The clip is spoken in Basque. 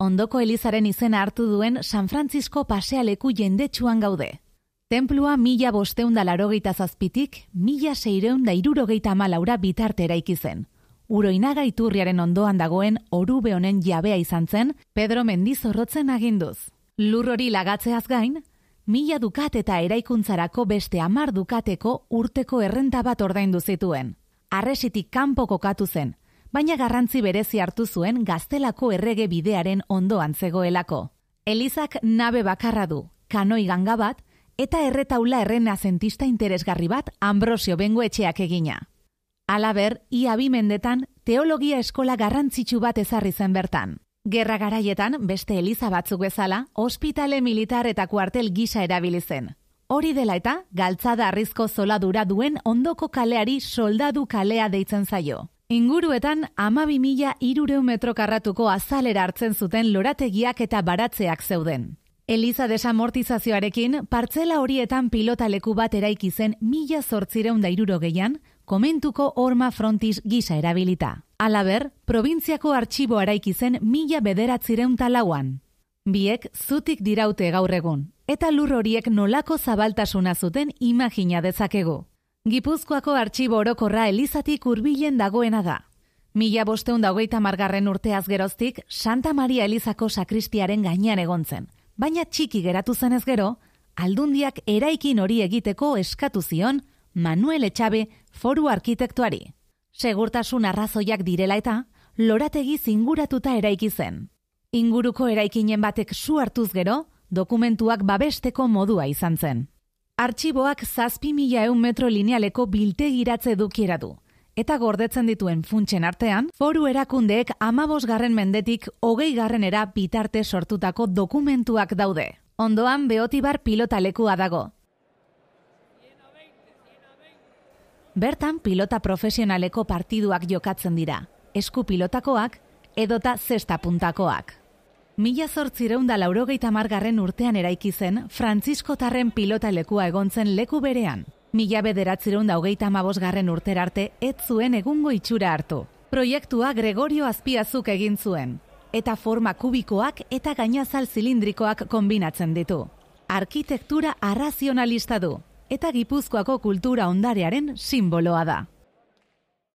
ondoko elizaren izena hartu duen San Francisco pasealeku jendetsuan gaude. Templua mila bosteunda larogeita zazpitik, mila seireunda irurogeita malaura bitarte eraiki zen. Uroinaga iturriaren ondoan dagoen orube honen jabea izan zen, Pedro Mendizorrotzen aginduz. Lur hori lagatzeaz gain, mila dukat eta eraikuntzarako beste amar dukateko urteko errenta bat ordaindu zituen. Arresitik kanpo kokatu zen, baina garrantzi berezi hartu zuen gaztelako errege bidearen ondoan zegoelako. Elizak nabe bakarra du, kanoi ganga bat, eta erretaula errena zentista interesgarri bat Ambrosio Bengoetxeak egina. Alaber, ia bi mendetan, teologia eskola garrantzitsu bat ezarri zen bertan. Gerra garaietan, beste eliza batzuk bezala, ospitale militar eta kuartel gisa erabili zen. Hori dela eta, galtzada arrizko zoladura duen ondoko kaleari soldadu kalea deitzen zaio. Inguruetan, ama bi mila irureu metro karratuko azalera hartzen zuten lorategiak eta baratzeak zeuden. Eliza desamortizazioarekin, partzela horietan pilota leku bat eraiki zen mila zortzireun dairuro gehian, komentuko horma frontis gisa erabilita. Alaber, provintziako artxibo araiki zen mila bederatzireun talauan. Biek zutik diraute gaur egun, eta lur horiek nolako zabaltasuna zuten imagina dezakegu. Gipuzkoako artxibo orokorra elizatik hurbilen dagoena da. Mila bosteun dagoita margarren urteaz geroztik, Santa Maria Elizako sakristiaren gainean egontzen, baina txiki geratu zenez gero, aldundiak eraikin hori egiteko eskatu zion Manuel Etxabe foru arkitektuari. Segurtasun arrazoiak direla eta, lorategi zinguratuta eraiki zen. Inguruko eraikinen batek su hartuz gero, dokumentuak babesteko modua izan zen. Artxiboak zazpi mila eun metro linealeko biltegiratze dukiera du, eta gordetzen dituen funtsen artean, foru erakundeek amabos garren mendetik hogei garrenera bitarte sortutako dokumentuak daude. Ondoan beotibar pilota lekua dago. Bertan pilota profesionaleko partiduak jokatzen dira, esku pilotakoak edota zesta puntakoak. Mila zortzireunda laurogeita margarren urtean eraiki zen Francisco Tarren pilota lekua egontzen leku berean, Mila bederatzireun da hogeita garren urterarte ez zuen egungo itxura hartu. Proiektua Gregorio Azpiazuk egin zuen, eta forma kubikoak eta gainazal zilindrikoak kombinatzen ditu. Arkitektura arrazionalista du, eta gipuzkoako kultura ondarearen simboloa da.